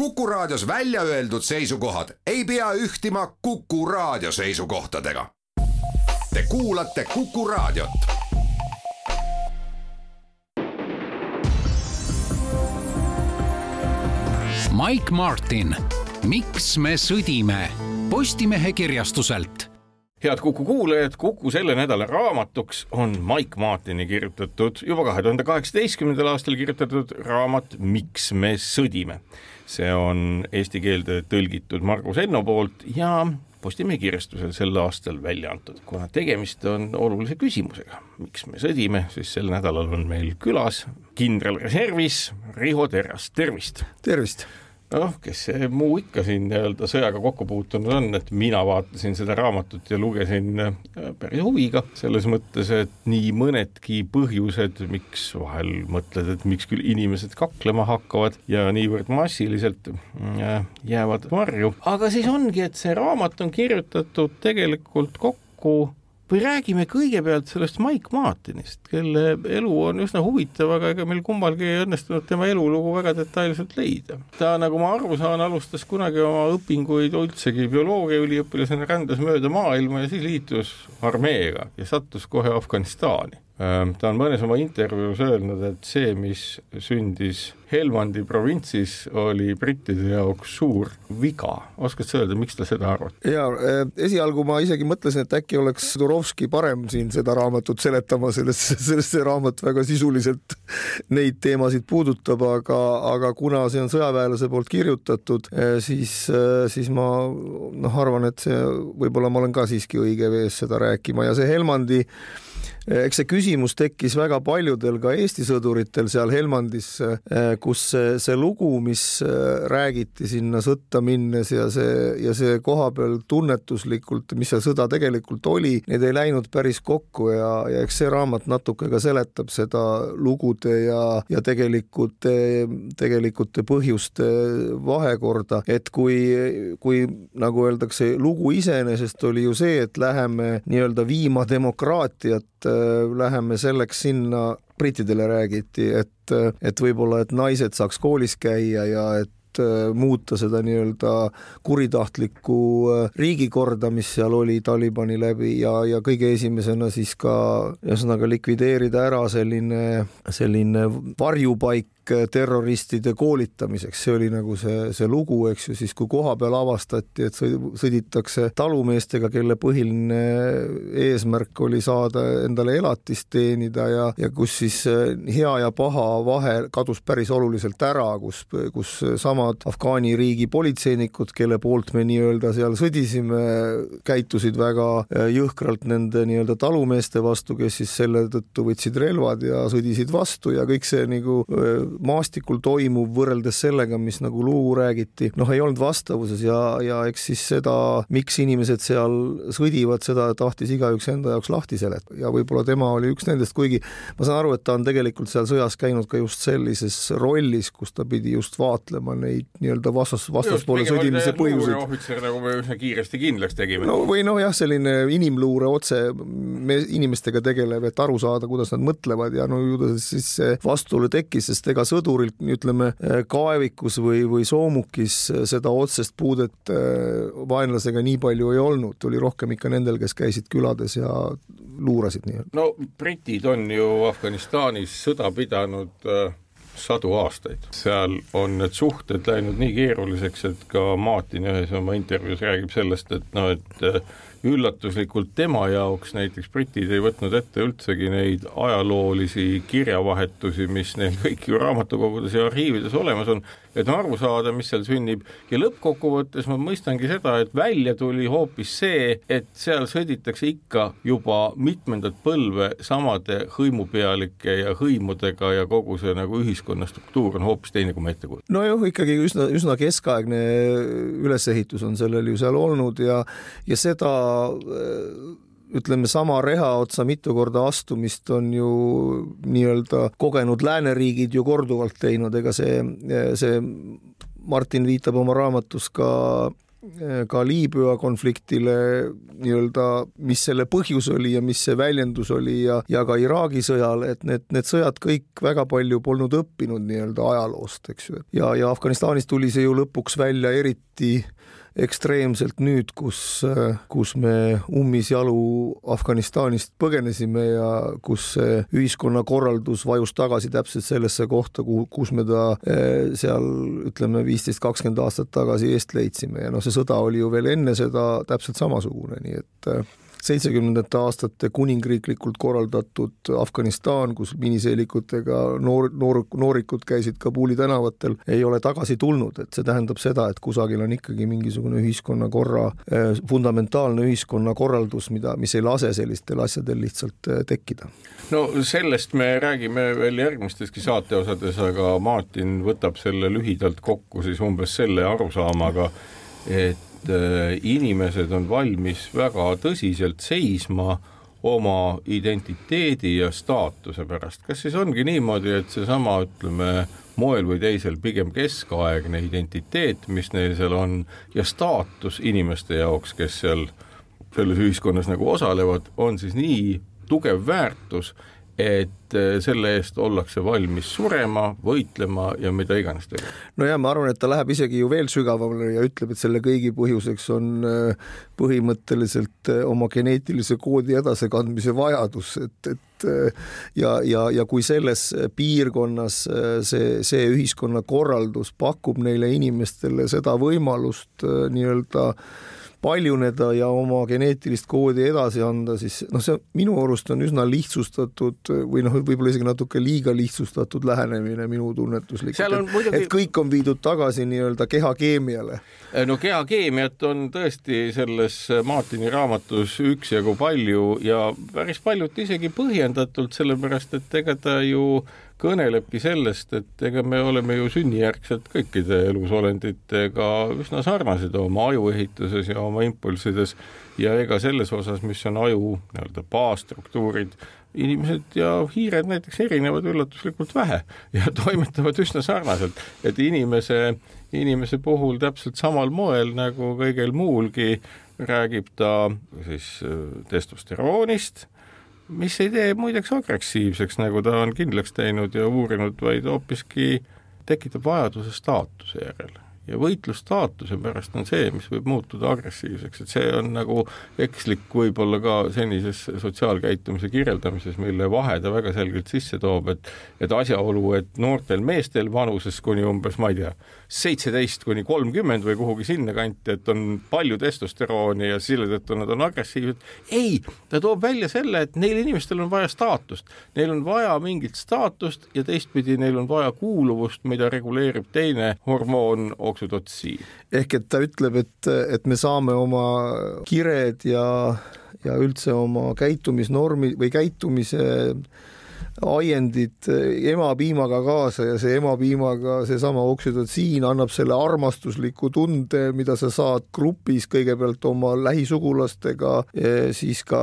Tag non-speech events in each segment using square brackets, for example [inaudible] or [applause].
Kuku Raadios välja öeldud seisukohad ei pea ühtima Kuku Raadio seisukohtadega. Te kuulate Kuku Raadiot. Mike Martin, miks me sõdime? Postimehe kirjastuselt head Kuku kuulajad, Kuku selle nädala raamatuks on Mike Martini kirjutatud, juba kahe tuhande kaheksateistkümnendal aastal kirjutatud raamat Miks me sõdime. See on eesti keelde tõlgitud Margus Enno poolt ja Postimehe kirjastusel sel aastal välja antud. kuna tegemist on olulise küsimusega, miks me sõdime, siis sel nädalal on meil külas kindral reservis Riho Terras, tervist! tervist! Noh, kes see muu ikka siin nii-öelda sõjaga kokku puutunud on, et mina vaatasin seda raamatut ja lugesin äh, päris huviga, selles mõttes, et nii mõnedki põhjused, miks vahel mõtled, et miks küll inimesed kaklema hakkavad ja niivõrd massiliselt äh, jäävad varju, aga siis ongi, et see raamat on kirjutatud tegelikult kokku või räägime kõigepealt sellest Mike Martinist, kelle elu on üsna huvitav, aga ega meil kummalgi ei õnnestunud tema elulugu väga detailselt leida. ta, nagu ma aru saan, alustas kunagi oma õpinguid üldsegi bioloogiaüliõpilasena, rändas mööda maailma ja siis liitus armeega ja sattus kohe Afganistani ta on mõnes oma intervjuus öelnud, et see, mis sündis Helmandi provintsis, oli brittide jaoks suur viga. oskad sa öelda, miks ta seda arvab? ja eh, esialgu ma isegi mõtlesin, et äkki oleks Turovski parem siin seda raamatut seletama, sellest, sellest see raamat väga sisuliselt neid teemasid puudutab, aga, aga kuna see on sõjaväelase poolt kirjutatud, eh, siis, siis ma noh, arvan, et see võib-olla ma olen ka siiski õige vees seda rääkima ja see Helmandi eks see küsimus tekkis väga paljudel ka Eesti sõduritel seal Helmandis, eh, kus see, see lugu, mis eh, räägiti sinna sõtta minnes ja see, ja see koha peal tunnetuslikult, mis see sõda tegelikult oli, need ei läinud päris kokku ja, ja eks see raamat natuke ka seletab seda lugude ja, ja tegelikult, tegelikult põhjuste vahekorda, et kui, kui nagu öeldakse, lugu iseenesest oli ju see, et läheme nii-öelda viima demokraatiat läheme selleks sinna, brittidele räägiti, et, et võib-olla, et naised saaks koolis käia ja et äh, muuta seda nii-öelda kuritahtlikku äh, riigikorda, mis seal oli Talibani läbi ja, ja kõige esimesena siis ka ühesõnaga likvideerida ära selline, selline varjupaik Äh, terroristide koolitamiseks, see oli nagu see, see lugu, eks ju, siis kui kohapeal avastati, et sõditakse talumeestega, kelle põhiline eesmärk oli saada endale elatist teenida ja, ja kus siis äh, hea ja paha vahe kadus päris oluliselt ära, kus, kus samad Afgaani riigi politseinikud, kelle poolt me nii-öelda seal sõdisime, käitusid väga äh, jõhkralt nende nii-öelda talumeeste vastu, kes siis selle tõttu võtsid relvad ja sõdisid vastu ja kõik see nagu maastikul toimuv võrreldes sellega, mis nagu lugu räägiti, noh, ei olnud vastavuses ja, ja eks siis seda, miks inimesed seal sõdivad, seda tahtis igaüks enda jaoks lahti seletada ja võib-olla tema oli üks nendest, kuigi ma saan aru, et ta on tegelikult seal sõjas käinud ka just sellises rollis, kus ta pidi just vaatlema neid nii-öelda vastas, vastaspoole sõdimise põhjuseid. ohvitser, nagu me üsna kiiresti kindlaks tegime. no või noh, jah, selline inimluure otse me inimestega tegelev, et aru saada, kuidas nad mõtlevad ja no ju ta siis see vastuolu tekkis, sest ega sõduril, ütleme, kaevikus või, või soomukis seda otsest puudet äh, vaenlasega nii palju ei olnud, oli rohkem ikka nendel, kes käisid külades ja luurasid nii-öelda. no britid on ju Afganistanis sõda pidanud äh, sadu aastaid, seal on need suhted läinud nii keeruliseks, et ka Martin ühes oma intervjuus räägib sellest, et noh, et üllatuslikult tema jaoks näiteks britid ei võtnud ette üldsegi neid ajaloolisi kirjavahetusi, mis neil kõik ju raamatukogudes ja arhiivides olemas on, et aru saada, mis seal sünnib ja lõppkokkuvõttes ma mõistangi seda, et välja tuli hoopis see, et seal sõditakse ikka juba mitmendat põlve samade hõimupealike ja hõimudega ja kogu see nagu ühiskonna struktuur on hoopis teine, kui me ette kujutame. no jah, ikkagi üsna, üsna keskaegne ülesehitus on sellel ju seal olnud ja, ja seda ütleme, sama reha otsa mitu korda astumist on ju nii-öelda kogenud lääneriigid ju korduvalt teinud, ega see, see Martin viitab oma raamatus ka ka Liibüa konfliktile nii-öelda, mis selle põhjus oli ja mis see väljendus oli ja, ja ka Iraagi sõjale, et need, need sõjad kõik väga palju polnud õppinud nii-öelda ajaloost, eks ju. ja, ja Afganistanis tuli see ju lõpuks välja eriti ekstreemselt nüüd, kus, kus me ummisjalu Afganistanist põgenesime ja kus see ühiskonnakorraldus vajus tagasi täpselt sellesse kohta, kuhu, kus me ta eh, seal ütleme, viisteist, kakskümmend aastat tagasi eest leidsime. Ja noh, see sõda oli ju veel enne seda täpselt samasugune, nii et seitsmekümnendate aastate kuningriiklikult korraldatud Afganistan, kus miniseelikutega noor, noor, noorikud käisid Kabuli tänavatel, ei ole tagasi tulnud, et see tähendab seda, et kusagil on ikkagi mingisugune ühiskonnakorra, eh, fundamentaalne ühiskonnakorraldus, mida, mis ei lase sellistel asjadel lihtsalt eh, tekkida. no sellest me räägime veel järgmisteski saateosades, aga Martin võtab selle lühidalt kokku siis umbes selle arusaamaga, et et äh, inimesed on valmis väga tõsiselt seisma oma identiteedi ja staatuse pärast, kas siis ongi niimoodi, et seesama, ütleme, moel või teisel pigem keskaegne identiteet, mis neil seal on, ja staatus inimeste jaoks, kes seal selles ühiskonnas nagu osalevad, on siis nii tugev väärtus, et eh, selle eest ollakse valmis surema, võitlema ja mida iganes tegema. no ja ma arvan, et ta läheb isegi ju veel sügavamale ja ütleb, et selle kõigi põhjuseks on eh, põhimõtteliselt eh, oma geneetilise koodi edasikandmise vajadus, et, et ja, ja, ja kui selles piirkonnas see, see ühiskonnakorraldus pakub neile inimestele seda võimalust nii-öelda äh, paljuneda ja oma geneetilist koodi edasi anda, siis noh, see minu arust on üsna lihtsustatud või noh, võib-olla isegi natuke liiga lihtsustatud lähenemine minu tunnetuslikult, et, muidugi... et kõik on viidud tagasi nii-öelda kehakeemiale. no kehakeemiat on tõesti selles Martini raamatus üksjagu palju ja päris paljut isegi põhjendatult, sellepärast et ega ta ju kõnelebki sellest, et ega me oleme ju sünnijärgselt kõikide elusolenditega üsna sarnased oma ajuehituses ja oma impulssides ja ega selles osas, mis on aju nii-öelda baasstruktuurid, inimesed ja hiired näiteks erinevad üllatuslikult vähe ja [laughs] toimetavad üsna sarnaselt, et inimese, inimese puhul täpselt samal moel nagu kõigel muulgi räägib ta siis äh, testosteroonist mis ei tee muideks agressiivseks, nagu ta on kindlaks teinud ja uurinud, vaid hoopiski tekitab vajaduse staatuse järele ja võitlus staatuse pärast on see, mis võib muutuda agressiivseks, et see on nagu ekslik võib-olla ka senises sotsiaalkäitumise kirjeldamises, mille vahe ta väga selgelt sisse toob, et et asjaolu, et noortel meestel vanuses kuni umbes, ma ei tea, seitseteist kuni kolmkümmend või kuhugi sinnakanti, et on palju testosterooni ja selle tõttu nad on agressiivsed, ei, ta toob välja selle, et neil inimestel on vaja staatust, neil on vaja mingit staatust ja teistpidi neil on vaja kuuluvust, mida reguleerib teine hormoon, oksüdotsiin. ehk et ta ütleb, et, et me saame oma kired ja, ja üldse oma käitumisnormi või käitumise aiendid emapiimaga kaasa ja see emapiimaga seesama oksüdotsiin annab selle armastusliku tunde, mida sa saad grupis kõigepealt oma lähisugulastega, siis ka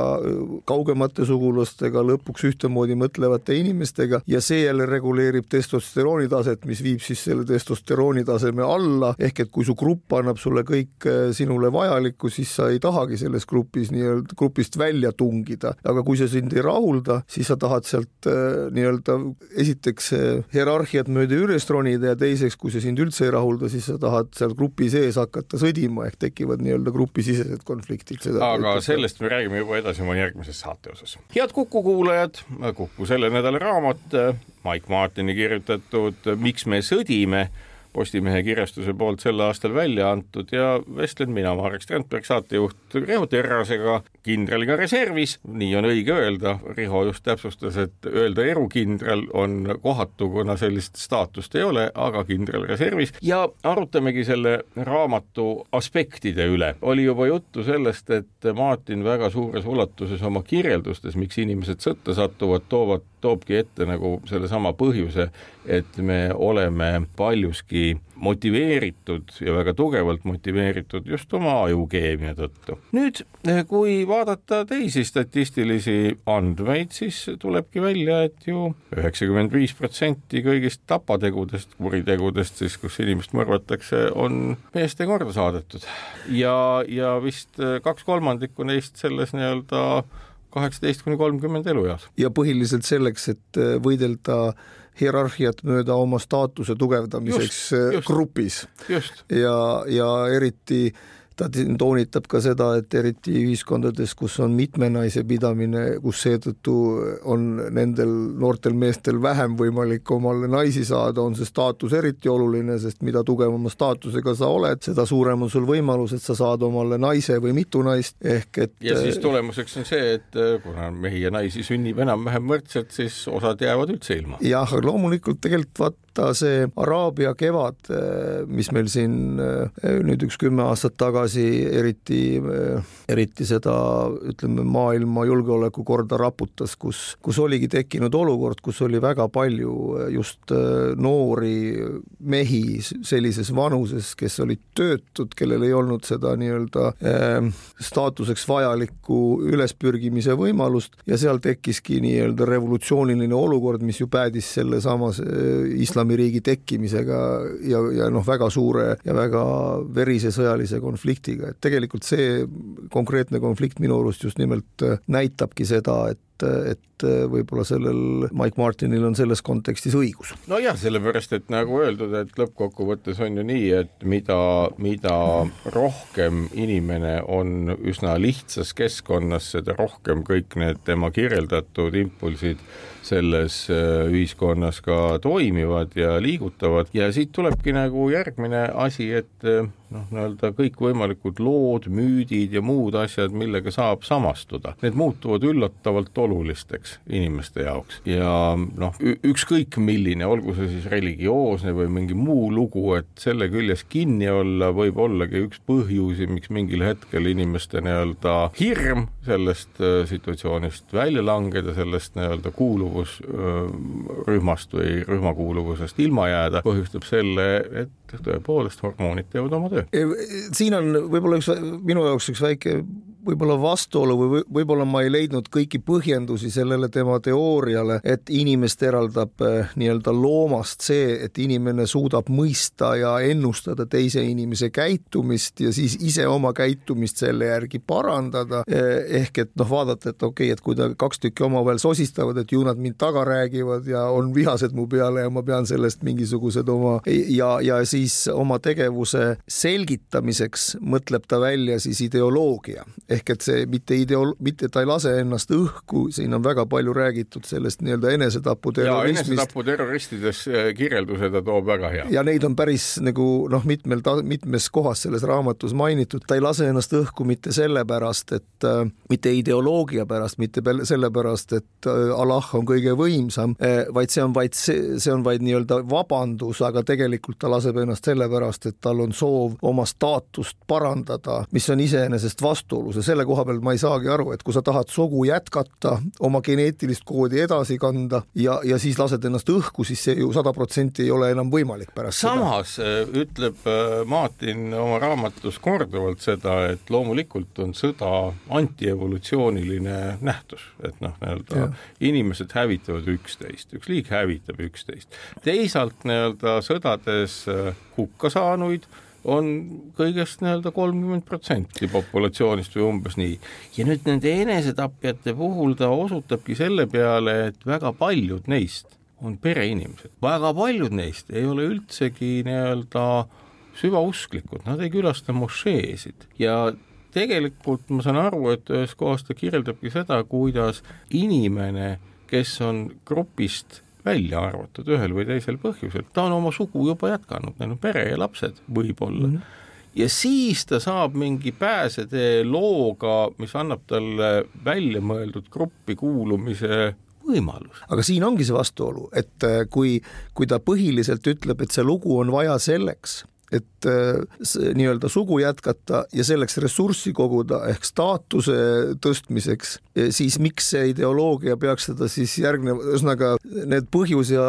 kaugemate sugulastega, lõpuks ühtemoodi mõtlevate inimestega ja seejärel reguleerib testosterooni taset, mis viib siis selle testosterooni taseme alla, ehk et kui su grupp annab sulle kõik sinule vajalikku, siis sa ei tahagi selles grupis nii-öelda grupist välja tungida, aga kui see sind ei rahulda, siis sa tahad sealt nii-öelda esiteks hierarhiat mööda üles ronida ja teiseks, kui see sind üldse ei rahulda, siis sa tahad seal grupi sees hakata sõdima ehk tekivad nii-öelda grupisisesed konfliktid. aga ütleb, sellest me räägime juba edasi oma järgmises saate osas. head Kuku kuulajad, Kuku selle nädala raamat, Mike Martini kirjutatud Miks me sõdime Postimehe kirjastuse poolt sel aastal välja antud ja vestlen mina, Marek Strandberg, saatejuht Riho Terrasega, kindraliga reservis, nii on õige öelda, Riho just täpsustas, et öelda erukindral on kohatu, kuna sellist staatust ei ole, aga kindral reservis. Ja arutamegi selle raamatu aspektide üle. oli juba juttu sellest, et Martin väga suures ulatuses oma kirjeldustes, miks inimesed sõtta satuvad, toovad, toobki ette nagu sellesama põhjuse, et me oleme paljuski motiveeritud ja väga tugevalt motiveeritud just oma ajukeemia tõttu. nüüd, kui vaadata teisi statistilisi andmeid, siis tulebki välja, et ju üheksakümmend viis protsenti kõigist tapategudest, kuritegudest siis, kus inimest mõrvatakse, on meeste korda saadetud ja, ja vist kaks kolmandikku neist selles nii-öelda kaheksateist kuni kolmkümmend elueas. ja põhiliselt selleks, et võidelda hierarhiat mööda oma staatuse tugevdamiseks just, äh, just, grupis. ja, ja eriti ta toonitab ka seda, et eriti ühiskondades, kus on mitme naise pidamine, kus seetõttu on nendel noortel meestel vähem võimalik omale naisi saada, on see staatus eriti oluline, sest mida tugevama staatusega sa oled, seda suurem on sul võimalus, et sa saad omale naise või mitu naist, ehk et ja siis tulemuseks on see, et äh, kuna mehi ja naisi sünnib enam-vähem võrdselt, siis osad jäävad üldse ilma. jah, loomulikult tegelikult vaat vaata see Araabia kevad, mis meil siin eh, nüüd üks kümme aastat tagasi eriti, eh, eriti seda ütleme, maailma julgeolekukorda raputas, kus, kus oligi tekkinud olukord, kus oli väga palju eh, just noori mehi sellises vanuses, kes olid töötud, kellel ei olnud seda nii-öelda staatuseks vajalikku ülespürgimise võimalust ja seal tekkiski nii-öelda revolutsiooniline olukord, mis ju päädis sellesamas islami islamiriigi tekkimisega ja, ja noh, väga suure ja väga verise sõjalise konfliktiga, et tegelikult see konkreetne konflikt minu arust just nimelt näitabki seda, et et võib-olla sellel Mike Martinil on selles kontekstis õigus. nojah, sellepärast et nagu öeldud, et lõppkokkuvõttes on ju nii, et mida, mida rohkem inimene on üsna lihtsas keskkonnas, seda rohkem kõik need tema kirjeldatud impulsid selles äh, ühiskonnas ka toimivad ja liigutavad. Ja siit tulebki nagu järgmine asi, et äh, noh, nii-öelda kõikvõimalikud lood, müüdid ja muud asjad, millega saab samastuda, need muutuvad üllatavalt olulisteks inimeste jaoks. Ja noh, ükskõik milline, olgu see siis religioosne või mingi muu lugu, et selle küljes kinni olla võib ollagi üks põhjusi, miks mingil hetkel inimeste nii-öelda hirm sellest äh, situatsioonist välja langeda, sellest nii-öelda kuuluvusrühmast või rühmakuuluvusest ilma jääda, põhjustab selle, et tõepoolest hormoonid teevad oma töö. siin on võib-olla üks minu jaoks üks väike võib-olla vastuolu või võib-olla ma ei leidnud kõiki põhjendusi sellele tema teooriale, et inimest eraldab eh, nii-öelda loomast see, et inimene suudab mõista ja ennustada teise inimese käitumist ja siis ise oma käitumist selle järgi parandada. Eh, ehk et noh, vaadata, et okei okay,, et kui ta kaks tükki omavahel sosistavad, et ju nad mind taga räägivad ja on vihased mu peale ja ma pean sellest mingisugused oma ja, ja siis oma tegevuse selgitamiseks mõtleb ta välja siis ideoloogia ehk et see mitte ideol-, mitte ta ei lase ennast õhku, siin on väga palju räägitud sellest nii-öelda enesetaputerrorismist. enesetaputerroristides äh, kirjelduse ta toob väga hea. ja neid on päris nagu noh, mitmel ta-, mitmes kohas selles raamatus mainitud, ta ei lase ennast õhku mitte sellepärast, et äh, mitte ideoloogia pärast, mitte sellepärast, et äh, Allah on kõige võimsam äh,, vaid see on vaid see, see on vaid nii-öelda vabandus, aga tegelikult ta laseb ennast sellepärast, et tal on soov oma staatust parandada, mis on iseenesest vastuolus ja selle koha peal ma ei saagi aru, et kui sa tahad sugu jätkata, oma geneetilist koodi edasi kanda ja, ja siis lased ennast õhku, siis see ju sada protsenti ei ole enam võimalik pärast samas seda. Äh, ütleb äh, Martin oma raamatus korduvalt seda, et loomulikult on sõda antievolutsiooniline nähtus, et noh, nii-öelda inimesed hävitavad üksteist, üks liik hävitab üksteist. teisalt nii-öelda sõdades äh, hukka saanuid on kõigest nii-öelda kolmkümmend protsenti populatsioonist või umbes nii. ja nüüd nende enesetapjate puhul ta osutabki selle peale, et väga paljud neist on pereinimesed, väga paljud neist ei ole üldsegi nii-öelda süvausklikud, nad ei külasta mošeesid ja tegelikult ma saan aru, et ühes kohas ta kirjeldabki seda, kuidas inimene, kes on grupist välja arvatud ühel või teisel põhjusel, ta on oma sugu juba jätkanud, neil on pere ja lapsed võib-olla mm. -hmm ja siis ta saab mingi pääsetee looga, mis annab talle väljamõeldud gruppi kuulumise võimalus. aga siin ongi see vastuolu, et äh, kui, kui ta põhiliselt ütleb, et see lugu on vaja selleks, et äh, nii-öelda sugu jätkata ja selleks ressurssi koguda ehk staatuse tõstmiseks, siis miks see ideoloogia peaks seda siis järgneva, ühesõnaga need põhjus ja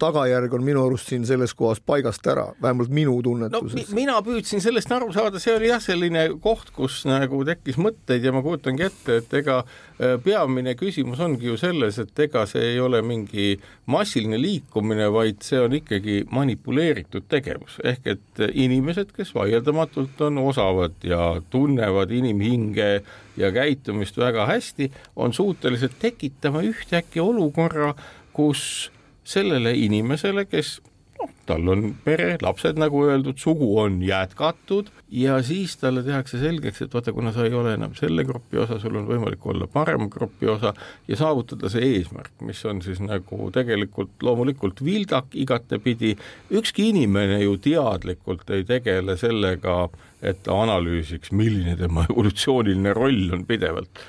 tagajärg on minu arust siin selles kohas paigast ära, vähemalt minu tunnetuses no,. mina püüdsin sellest aru saada, see oli jah, selline koht, kus nagu tekkis mõtteid ja ma kujutangi ette, et ega äh, peamine küsimus ongi ju selles, et ega see ei ole mingi massiline liikumine, vaid see on ikkagi manipuleeritud tegevus. Ehk et et inimesed, kes vaieldamatult on osavad ja tunnevad inimhinge ja käitumist väga hästi, on suutelised tekitama ühtäkki olukorra, kus sellele inimesele, kes noh, tal on pere, lapsed, nagu öeldud, sugu on jätkatud ja siis talle tehakse selgeks, et vaata, kuna sa ei ole enam selle grupi osa, sul on võimalik olla parem grupi osa ja saavutada see eesmärk, mis on siis nagu tegelikult loomulikult vildak igatepidi, ükski inimene ju teadlikult ei tegele sellega, et ta analüüsiks, milline tema [laughs] evolutsiooniline roll on pidevalt.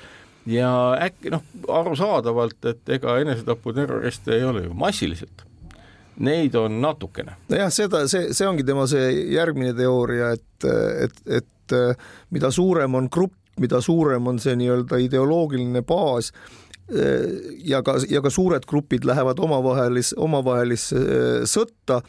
Ja äkki noh, arusaadavalt, et ega enesetaputerroriste ei ole ju massiliselt neid on natukene. nojah, seda, see, see ongi tema see järgmine teooria, et, et, et mida suurem on grupp, mida suurem on see nii-öelda ideoloogiline baas ja ka, ja ka suured grupid lähevad omavahelis, omavahelisse sõtta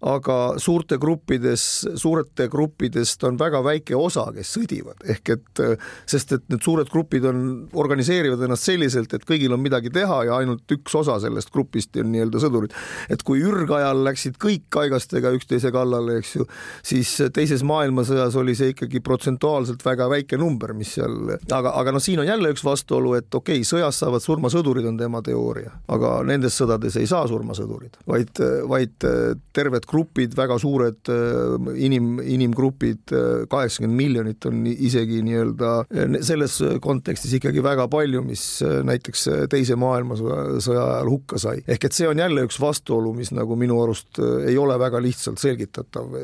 aga suurte gruppides, suurte gruppidest on väga väike osa, kes sõdivad, ehk et sest et need suured grupid on, organiseerivad ennast selliselt, et kõigil on midagi teha ja ainult üks osa sellest grupist on nii-öelda sõdurid. et kui ürgajal läksid kõik kaigastega üksteise kallale, eks ju, siis teises maailmasõjas oli see ikkagi protsentuaalselt väga väike number, mis seal, aga, aga noh, siin on jälle üks vastuolu, et okei okay,, sõjas saavad surma sõdurid, on tema teooria, aga nendes sõdades ei saa surma sõdurid, vaid, vaid terved grupid, väga suured äh, inim, inimgrupid, äh, kaheksakümmend miljonit on isegi nii-öelda äh, selles kontekstis ikkagi väga palju, mis näiteks Teise maailmasõja ajal hukka sai. ehk et see on jälle üks vastuolu, mis nagu minu arust ei ole väga lihtsalt selgitatav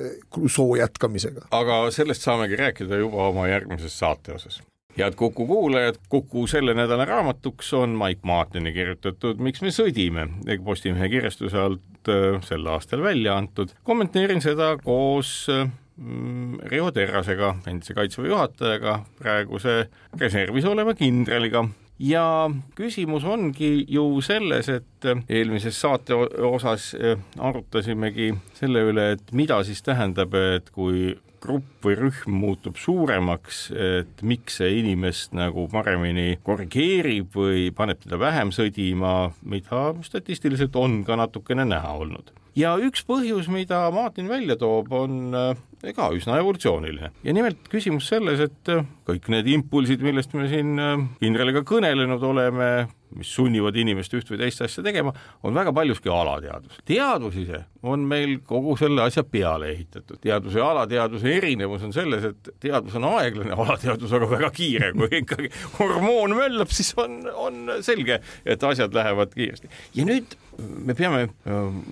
soo jätkamisega. aga sellest saamegi rääkida juba oma järgmises saate osas head Kuku kuulajad, Kuku selle nädala raamatuks on Mike Martini kirjutatud Miks me sõdime, Postimehe kirjastuse alt äh, sel aastal välja antud. kommenteerin seda koos mm, Riho Terrasega, endise kaitseväe juhatajaga, praeguse reservis oleva kindraliga ja küsimus ongi ju selles, et eelmises saate osas äh, arutasimegi selle üle, et mida siis tähendab, et kui grupp või rühm muutub suuremaks, et miks see inimest nagu paremini korrigeerib või paneb teda vähem sõdima, mida statistiliselt on ka natukene näha olnud. Ja üks põhjus, mida Martin välja toob, on äh, ka üsna evolutsiooniline. Ja nimelt küsimus selles, et kõik need impulsid, millest me siin kindraliga kõnelenud oleme, mis sunnivad inimest üht või teist asja tegema, on väga paljuski alateadvus. teadvus ise on meil kogu selle asja peale ehitatud. teaduse ja alateadvuse erinevus on selles, et teadvus on aeglane, alateadvus aga väga kiire. kui ikkagi hormoon möllab, siis on, on selge, et asjad lähevad kiiresti. ja nüüd me peame,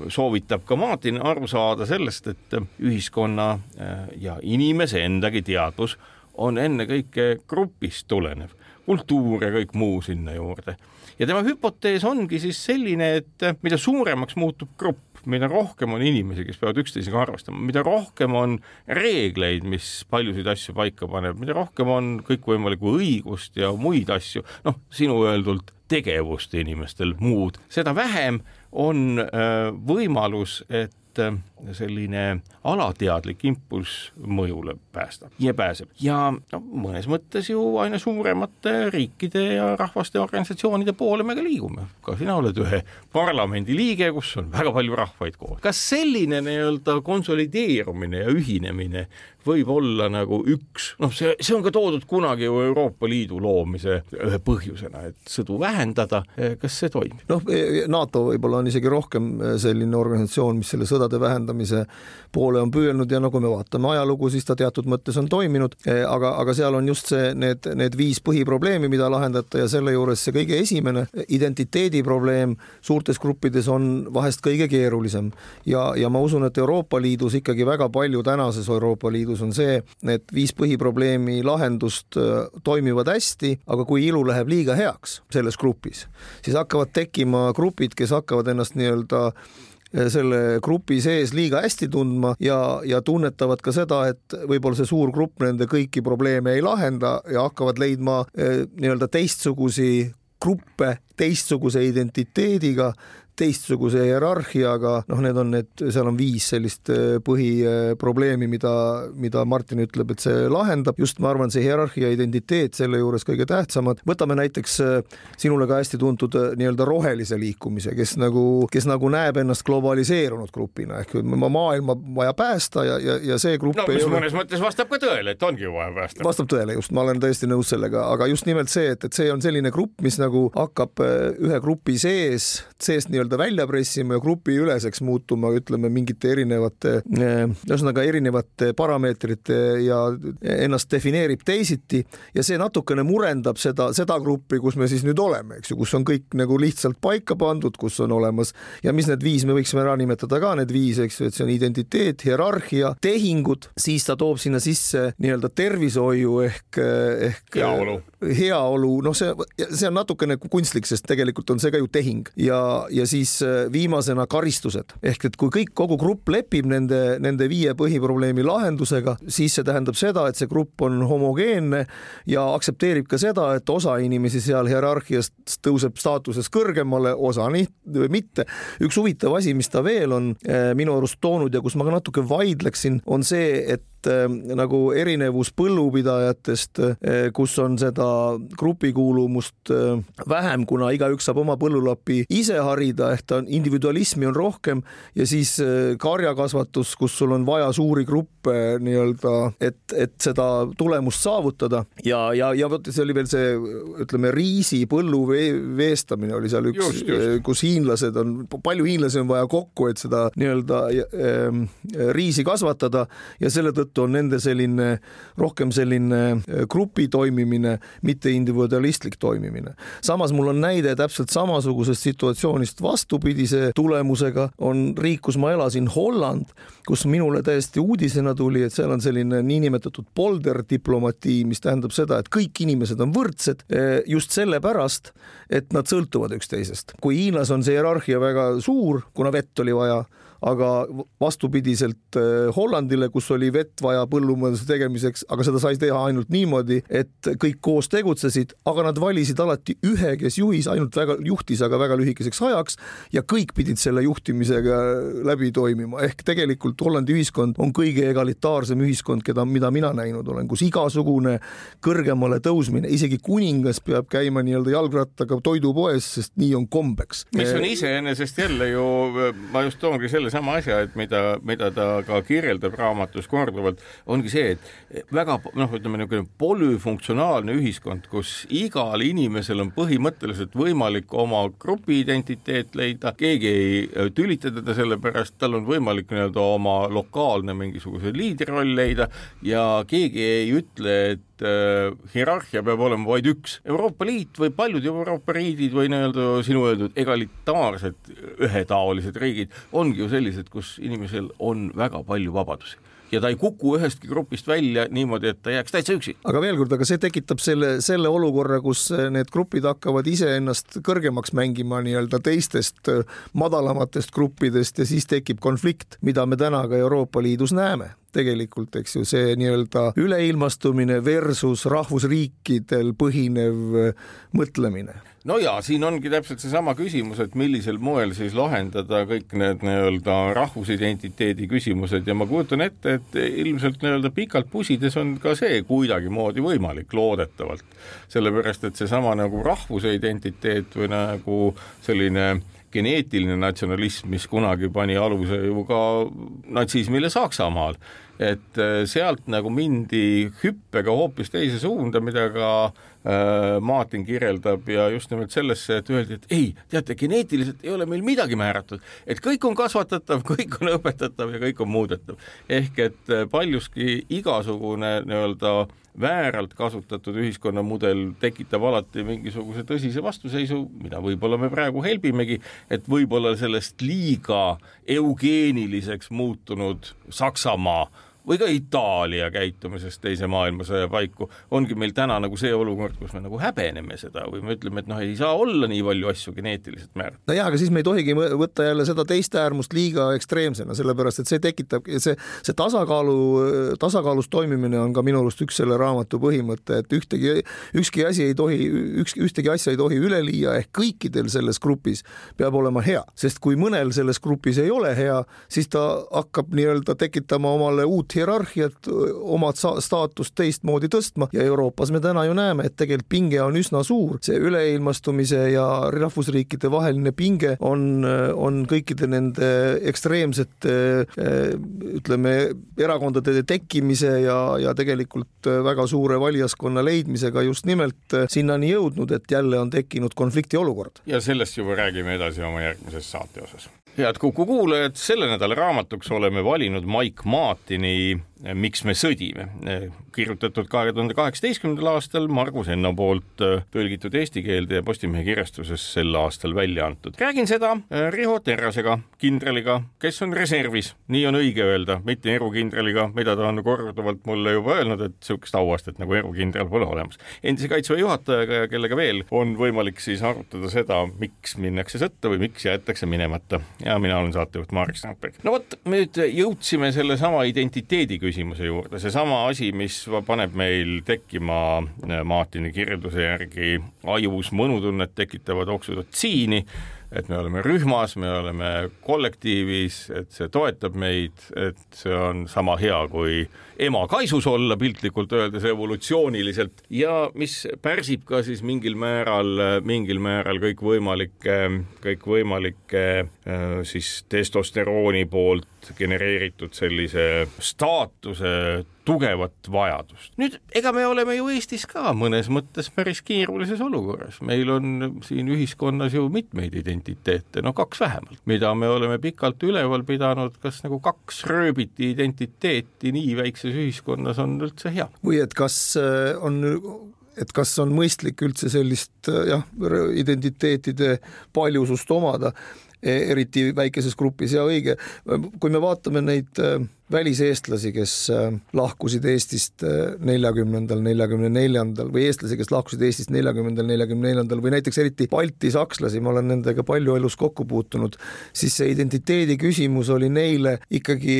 soovitab ka Martin aru saada sellest, et ühiskonna ja inimese endagi teadvus on ennekõike grupist tulenev, kultuur ja kõik muu sinna juurde ja tema hüpotees ongi siis selline, et mida suuremaks muutub grupp, mida rohkem on inimesi, kes peavad üksteisega arvestama, mida rohkem on reegleid, mis paljusid asju paika paneb, mida rohkem on kõikvõimalikku õigust ja muid asju, noh, sinu öeldult tegevust inimestel muud, seda vähem on äh, võimalus, et äh, selline alateadlik impulss mõjule päästab ja pääseb ja no mõnes mõttes ju aina suuremate riikide ja rahvaste organisatsioonide poole me ka liigume. ka sina oled ühe parlamendi liige, kus on väga palju rahvaid koos. kas selline nii-öelda konsolideerumine ja ühinemine võib olla nagu üks, noh, see, see on ka toodud kunagi ju Euroopa Liidu loomise ühe põhjusena, et sõdu vähendada, kas see toimib? noh, NATO võib-olla on isegi rohkem selline organisatsioon, mis selle sõda sõdade vähendamise poole on püüelnud ja nagu me vaatame ajalugu, siis ta teatud mõttes on toiminud, eh, aga, aga seal on just see, need, need viis põhiprobleemi, mida lahendada ja selle juures see kõige esimene identiteedi probleem suurtes gruppides on vahest kõige keerulisem. ja, ja ma usun, et Euroopa Liidus ikkagi väga palju tänases Euroopa Liidus on see, et viis põhiprobleemi lahendust eh, toimivad hästi, aga kui ilu läheb liiga heaks selles grupis, siis hakkavad tekkima grupid, kes hakkavad ennast nii-öelda selle grupi sees liiga hästi tundma ja, ja tunnetavad ka seda, et võib-olla see suur grupp nende kõiki probleeme ei lahenda ja hakkavad leidma nii-öelda teistsugusi gruppe teistsuguse identiteediga teistsuguse hierarhiaga, noh, need on need, seal on viis sellist äh, põhiprobleemi, mida, mida Martin ütleb, et see lahendab. just ma arvan, see hierarhia identiteet selle juures kõige tähtsamad. võtame näiteks äh, sinule ka hästi tuntud äh, nii-öelda rohelise liikumise, kes nagu, kes nagu näeb ennast globaliseerunud grupina ehk maailma vaja päästa ja, ja, ja see grupp no, mis ole... mõnes mõttes vastab ka tõele, et ongi vaja päästa. vastab tõele just, ma olen täiesti nõus sellega, aga just nimelt see, et, et see on selline grupp, mis nagu hakkab ühe grupi sees, seest nii-öelda nii-öelda välja pressima ja grupiüleseks muutuma, ütleme mingite erinevate, eh, ühesõnaga erinevate parameetrite ja ennast defineerib teisiti ja see natukene murendab seda, seda gruppi, kus me siis nüüd oleme, eks ju, kus on kõik nagu lihtsalt paika pandud, kus on olemas ja mis need viis, me võiksime ära nimetada ka need viis, eks ju, et see on identiteet, hierarhia, tehingud, siis ta toob sinna sisse nii-öelda tervishoiu ehk, ehk heaolu heaolu, noh, see, see on natukene kunstlik, sest tegelikult on see ka ju tehing ja, ja siis äh, viimasena karistused ehk et kui kõik, kogu grupp lepib nende, nende viie põhiprobleemi lahendusega, siis see tähendab seda, et see grupp on homogeenne ja aktsepteerib ka seda, et osa inimesi seal hierarhiast tõuseb staatuses kõrgemale, osa nii, mitte. üks huvitav asi, mis ta veel on äh, minu arust toonud ja kus ma ka natuke vaidleksin, on see, et äh, nagu erinevus põllupidajatest, kus on seda grupikuulumust äh, vähem, kuna igaüks saab oma põllulapi ise harida, ehk ta on, individualismi on rohkem ja siis karjakasvatus, kus sul on vaja suuri gruppe nii-öelda, et, et seda tulemust saavutada. Ja, ja, ja vot see oli veel see, ütleme, riisipõllu veestamine oli seal üks, kus hiinlased on, palju hiinlasi on vaja kokku, et seda nii-öelda riisi kasvatada ja selle tõttu on nende selline rohkem selline äh, grupi toimimine, mitte individualistlik toimimine. samas mul on näide täpselt samasugusest situatsioonist vastupidise tulemusega, on riik, kus ma elasin, Holland, kus minule täiesti uudisena tuli, et seal on selline niinimetatud polderdiplomatii, mis tähendab seda, et kõik inimesed on võrdsed eh, just sellepärast, et nad sõltuvad üksteisest. kui Hiinas on see hierarhia väga suur, kuna vett oli vaja aga vastupidiselt äh, Hollandile, kus oli vett vaja põllumajanduse tegemiseks, aga seda sai teha ainult niimoodi, et kõik koos tegutsesid, aga nad valisid alati ühe, kes juhis, ainult väga, juhtis, aga väga lühikeseks ajaks ja kõik pidid selle juhtimisega läbi toimima, ehk tegelikult Hollandi ühiskond on kõige egalitaarsem ühiskond, keda, mida mina näinud olen, kus igasugune kõrgemale tõusmine, isegi kuningas peab käima nii-öelda jalgrattaga toidupoes, sest nii on kombeks. mis on iseenesest jälle ju, ma just toongi selle sama asja, et mida, mida ta ka kirjeldab raamatus korduvalt, ongi see, et väga noh, ütleme niisugune polüfunktsionaalne ühiskond, kus igal inimesel on põhimõtteliselt võimalik oma grupi identiteet leida, keegi ei äh, tülita teda selle pärast, tal on võimalik nii-öelda oma lokaalne mingisuguse liidriroll leida ja keegi ei ütle, et hierarhia peab olema vaid üks. Euroopa Liit või paljud Euroopa riigid või nii-öelda sinu öeldud egalitaarsed ühetaolised riigid ongi ju sellised, kus inimesel on väga palju vabadusi ja ta ei kuku ühestki grupist välja niimoodi, et ta jääks täitsa üksi. aga veel kord, aga see tekitab selle, selle olukorra, kus need grupid hakkavad iseennast kõrgemaks mängima nii-öelda teistest madalamatest gruppidest ja siis tekib konflikt, mida me täna ka Euroopa Liidus näeme tegelikult, eks ju, see nii-öelda üleilmastumine versus rahvusriikidel põhinev mõtlemine no ja siin ongi täpselt seesama küsimus, et millisel moel siis lahendada kõik need nii-öelda rahvusidentiteedi küsimused ja ma kujutan ette, et ilmselt nii-öelda pikalt pusides on ka see kuidagimoodi võimalik, loodetavalt. sellepärast, et seesama nagu rahvuse identiteet või nagu selline geneetiline natsionalism, mis kunagi pani aluse ju ka natsismile Saksamaal, et sealt nagu mindi hüppega hoopis teise suunda, mida ka Martin kirjeldab ja just nimelt sellesse, et öeldi, et ei, teate, geneetiliselt ei ole meil midagi määratud, et kõik on kasvatatav, [laughs] kõik on õpetatav ja kõik on muudetav. ehk et äh, paljuski igasugune nii-öelda vääralt kasutatud ühiskonnamudel tekitab alati mingisuguse tõsise vastuseisu, mida võib-olla me praegu helbimegi, et võib-olla sellest liiga eugeeniliseks muutunud Saksamaa või ka Itaalia käitumisest teise maailmasõja paiku, ongi meil täna nagu see olukord, kus me nagu häbeneme seda või me ütleme, et noh, ei saa olla nii palju asju geneetiliselt määratud. no jaa, aga siis me ei tohigi võtta jälle seda teist äärmust liiga ekstreemsena, sellepärast et see tekitab, see, see tasakaalu, tasakaalus toimimine on ka minu arust üks selle raamatu põhimõte, et ühtegi, ükski asi ei tohi, üks, ühtegi asja ei tohi üle liia, ehk kõikidel selles grupis peab olema hea, sest kui mõnel selles grupis ei ole hea, siis ta hakkab nii-öelda tekitama omale uut hierarhiat, omad staatust teistmoodi tõstma ja Euroopas me täna ju näeme, et tegelikult pinge on üsna suur, see üleilmastumise ja rahvusriikide vaheline pinge on, on kõikide nende ekstreemsete ütleme, erakondade tekkimise ja, ja tegelikult väga suure valijaskonna leidmisega just nimelt sinnani jõudnud, et jälle on tekkinud konflikti olukord. ja sellest juba räägime edasi oma järgmises saate osas head Kuku kuulajad, selle nädala raamatuks oleme valinud Mike Martini Miks me sõdime, kirjutatud kahe tuhande kaheksateistkümnendal aastal Margus Enno poolt tõlgitud eesti keelde ja Postimehe kirjastuses sel aastal välja antud. räägin seda Riho Terrasega, kindraliga, kes on reservis, nii on õige öelda, mitte erukindraliga, mida ta on korduvalt mulle juba öelnud, et niisugust auastet nagu erukindral pole olemas. endise kaitseväe juhatajaga ja kellega veel on võimalik siis arutada seda, miks minnakse sõtta või miks jäetakse minemata ja mina olen saatejuht Marek Strandberg. no vot, nüüd jõudsime sellesama identiteedi küsimuse juurde, seesama asi, mis paneb meil tekkima äh, Martini kirjelduse järgi ajus mõnutunnet tekitavad oksüdotsiini et me oleme rühmas, me oleme kollektiivis, et see toetab meid, et see on sama hea kui ema kaisus olla piltlikult öeldes evolutsiooniliselt ja mis pärsib ka siis mingil määral, mingil määral kõikvõimalikke, kõikvõimalikke siis testosterooni poolt genereeritud sellise staatuse tugevat vajadust. nüüd ega me oleme ju Eestis ka mõnes mõttes päris keerulises olukorras, meil on siin ühiskonnas ju mitmeid identiteete, no kaks vähemalt, mida me oleme pikalt üleval pidanud, kas nagu kaks rööbiti identiteeti nii väikses ühiskonnas on üldse hea? või et kas äh, on et kas on mõistlik üldse sellist äh, jah, identiteetide paljusust omada, e-, eriti väikeses grupis ja õige, kui me vaatame neid äh, väliseestlasi, kes lahkusid Eestist neljakümnendal, neljakümne neljandal või eestlasi, kes lahkusid Eestist neljakümnendal, neljakümne neljandal või näiteks eriti Balti sakslasi, ma olen nendega palju elus kokku puutunud, siis see identiteedi küsimus oli neile ikkagi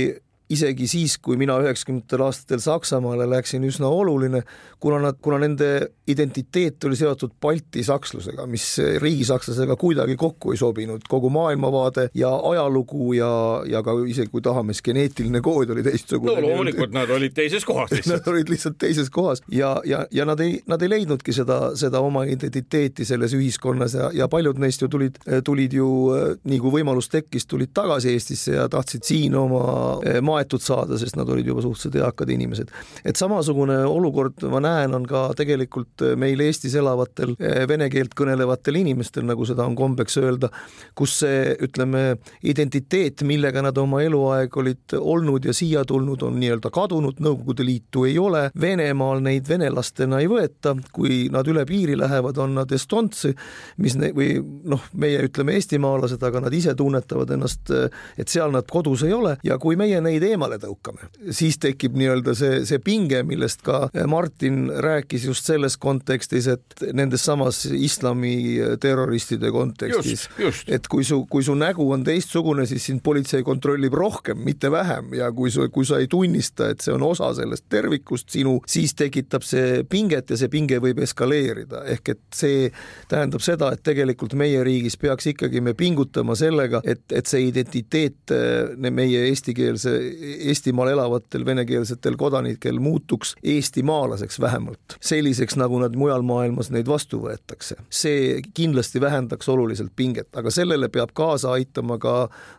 isegi siis, kui mina üheksakümnendatel aastatel Saksamaale läksin, üsna oluline, kuna nad, kuna nende identiteet oli seotud Balti sakslusega, mis riigisakslasega kuidagi kokku ei sobinud, kogu maailmavaade ja ajalugu ja, ja ka isegi kui tahame, siis geneetiline kood oli teistsugune. no loomulikult nad olid teises kohas [laughs] lihtsalt. Nad olid lihtsalt teises kohas ja, ja, ja nad ei, nad ei leidnudki seda, seda oma identiteeti selles ühiskonnas ja, ja paljud neist ju tulid, tulid ju nii kui võimalus tekkis, tulid tagasi Eestisse ja tahtsid siin oma maailma maetud saada, sest nad olid juba suhteliselt eakad inimesed. et samasugune olukord, ma näen, on ka tegelikult meil Eestis elavatel eh, vene keelt kõnelevatel inimestel, nagu seda on kombeks öelda, kus see, ütleme, identiteet, millega nad oma eluaeg olid olnud ja siia tulnud, on nii-öelda kadunud, Nõukogude Liitu ei ole, Venemaal neid venelastena ei võeta, kui nad üle piiri lähevad, on nad estontsi, mis ne, või noh, meie ütleme eestimaalased, aga nad ise tunnetavad ennast, et seal nad kodus ei ole ja kui meie neid eemale tõukame, siis tekib nii-öelda see, see pinge, millest ka Martin rääkis just selles kontekstis, et nendes samas islami terroristide kontekstis, et kui su, kui su nägu on teistsugune, siis sind politsei kontrollib rohkem, mitte vähem. Ja kui sa, kui sa ei tunnista, et see on osa sellest tervikust sinu, siis tekitab see pinget ja see pinge võib eskaleerida, ehk et see tähendab seda, et tegelikult meie riigis peaks ikkagi me pingutama sellega, et, et see identiteet meie eestikeelse Eestimaal elavatel venekeelsetel kodanikel muutuks eestimaalaseks vähemalt, selliseks, nagu nad mujal maailmas neid vastu võetakse. see kindlasti vähendaks oluliselt pinget, aga sellele peab kaasa aitama ka,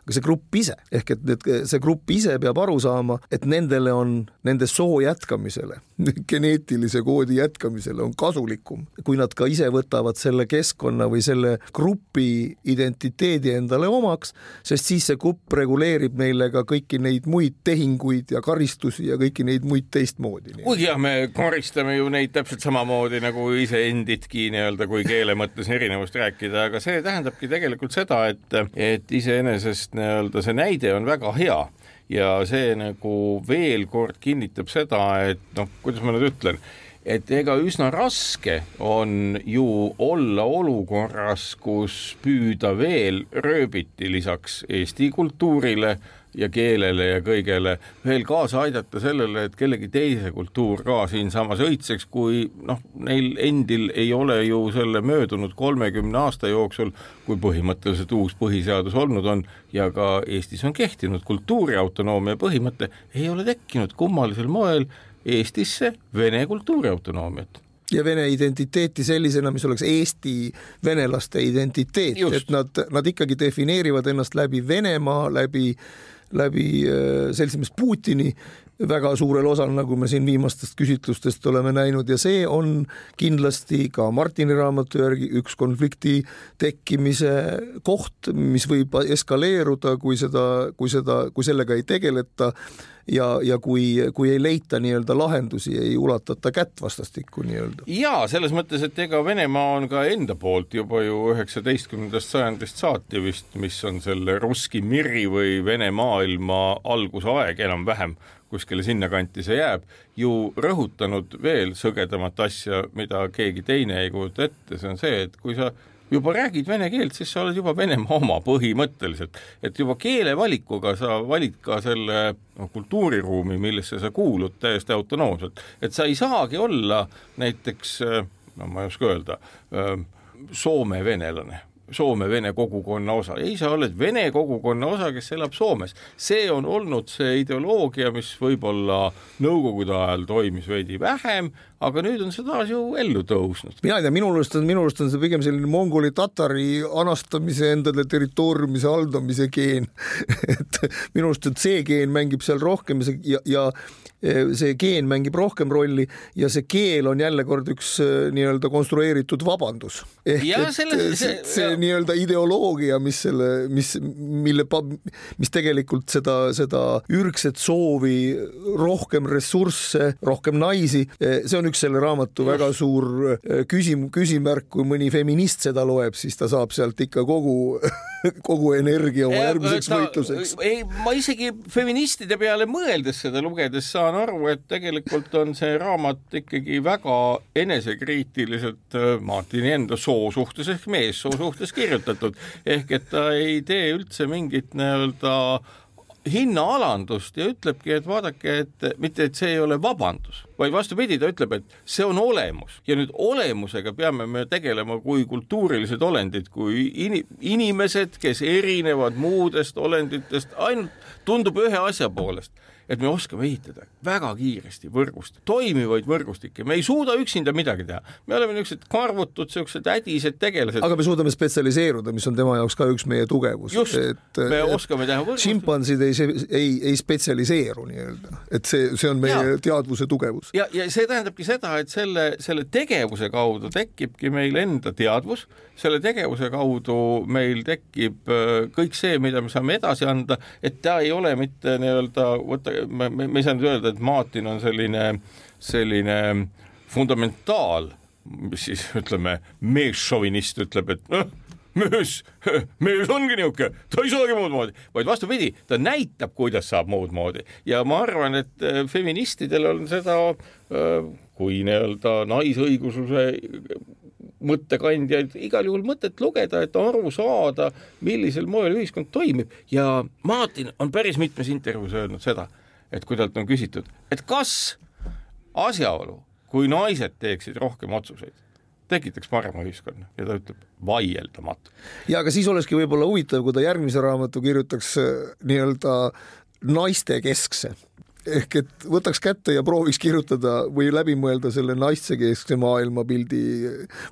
ka see grupp ise, ehk et need, see grupp ise peab aru saama, et nendele on, nende soo jätkamisele, geneetilise koodi jätkamisele on kasulikum, kui nad ka ise võtavad selle keskkonna või selle grupi identiteedi endale omaks, sest siis see grupp reguleerib neile ka kõiki neid muid muid tehinguid ja karistusi ja kõiki neid muid teistmoodi. kuigi jah, me karistame ju neid täpselt samamoodi nagu iseendidki nii-öelda, kui keele mõttes erinevust rääkida, aga see tähendabki tegelikult seda, et, et iseenesest nii-öelda see näide on väga hea ja see nagu veel kord kinnitab seda, et noh, kuidas ma nüüd ütlen et ega üsna raske on ju olla olukorras, kus püüda veel rööbiti lisaks Eesti kultuurile ja keelele ja kõigele veel kaasa aidata sellele, et kellegi teise kultuur ka siinsamas õitseks, kui noh, neil endil ei ole ju selle möödunud kolmekümne aasta jooksul, kui põhimõtteliselt uus põhiseadus olnud on ja ka Eestis on kehtinud kultuuriautonoomia põhimõte, ei ole tekkinud kummalisel moel Eestisse vene kultuuriautonoomiat ja vene identiteeti sellisena, mis oleks Eesti venelaste identiteet, et nad, nad ikkagi defineerivad ennast läbi Venemaa, läbi, läbi äh, seltsimees Putini väga suurel osal, nagu me siin viimastest küsitlustest oleme näinud ja see on kindlasti ka Martini raamatu järgi üks konflikti tekkimise koht, mis võib eskaleeruda, kui seda, kui seda, kui sellega ei tegeleta ja, ja kui, kui ei leita nii-öelda lahendusi, ei ulatata kätt vastastikku nii-öelda. ja selles mõttes, et ega Venemaa on ka enda poolt juba ju üheksateistkümnendast sajandist saati vist, mis on selle Russki Miri või Vene maailma algusaeg enam-vähem kuskile sinnakanti see jääb, ju rõhutanud veel sõgedamat asja, mida keegi teine ei kujuta ette, see on see, et kui sa juba räägid vene keelt, siis sa oled juba Venemaa oma põhimõtteliselt, et juba keelevalikuga sa valid ka selle no, kultuuriruumi, millesse sa kuulud täiesti autonoomselt, et sa ei saagi olla näiteks no ma ei oska öelda, Soome venelane Soome vene kogukonna osa, ei, sa oled vene kogukonna osa, kes elab Soomes. see on olnud see ideoloogia, mis võib-olla Nõukogude ajal toimis veidi vähem, aga nüüd on see taas ju ellu tõusnud. mina ei tea, minu arust on, minu arust on see pigem selline mongoli-tatari anastamise, endale territooriumise haldamise geen [laughs] et minu arust, et see geen mängib seal rohkem ja see ja, ja see geen mängib rohkem rolli ja see keel on jälle kord üks äh, nii-öelda konstrueeritud vabandus. ehk ja, et selle, see, see nii-öelda ideoloogia, mis selle, mis, mille, mis tegelikult seda, seda ürgset soovi rohkem ressursse, rohkem naisi, eh, see on üks selle raamatu väga suur eh, küsim-, küsimärk, kui mõni feminist seda loeb, siis ta saab sealt ikka kogu [laughs] kogu energia oma järgmiseks ta, võitluseks. ei, ma isegi feministide peale mõeldes seda lugedes saan aru, et tegelikult on see raamat ikkagi väga enesekriitiliselt äh, Martini enda soo suhtes ehk meessoo suhtes kirjutatud, ehk et ta ei tee üldse mingit nii-öelda hinnaalandust ja ütlebki, et vaadake, et mitte, et see ei ole vabandus, vaid vastupidi, ta ütleb, et see on olemus. Ja nüüd olemusega peame me tegelema kui kultuurilised olendid, kui in, inimesed, kes erinevad muudest olenditest ainult tundub ühe asja poolest et me oskame ehitada väga kiiresti võrgust, toimivaid võrgustikke, me ei suuda üksinda midagi teha. me oleme niisugused karvutud, niisugused hädised tegelased. aga me suudame spetsialiseeruda, mis on tema jaoks ka üks meie tugevus. et me et oskame teha võrgust. šimpansid ei, ei, ei spetsialiseeru nii-öelda, et see, see on meie ja. teadvuse tugevus. ja, ja see tähendabki seda, et selle, selle tegevuse kaudu tekibki meil enda teadvus, selle tegevuse kaudu meil tekib äh, kõik see, mida me saame edasi anda, et ta ei ole mitte nii-öelda, võta me, me, me ei saa nüüd öelda, et Martin on selline, selline fundamentaal, mis siis ütleme, meesšovinist ütleb, et noh, mees, mees ongi niisugune, ta ei saagi muud moodi, vaid vastupidi, ta näitab, kuidas saab muud moodi. Ja ma arvan, et äh, feministidel on seda äh, kui nii-öelda naisõigususe mõttekandjaid igal juhul mõtet lugeda, et aru saada, millisel moel ühiskond toimib. Ja Martin on päris mitmes intervjuus öelnud seda et kui talt on küsitud, et kas asjaolu, kui naised teeksid rohkem otsuseid, tekitaks parema ühiskonna ja ta ütleb vaieldamatu. ja aga siis olekski võib-olla huvitav, kui ta järgmise raamatu kirjutaks äh, nii-öelda naistekeskse ehk et võtaks kätte ja prooviks kirjutada või läbi mõelda selle naistekeskse maailmapildi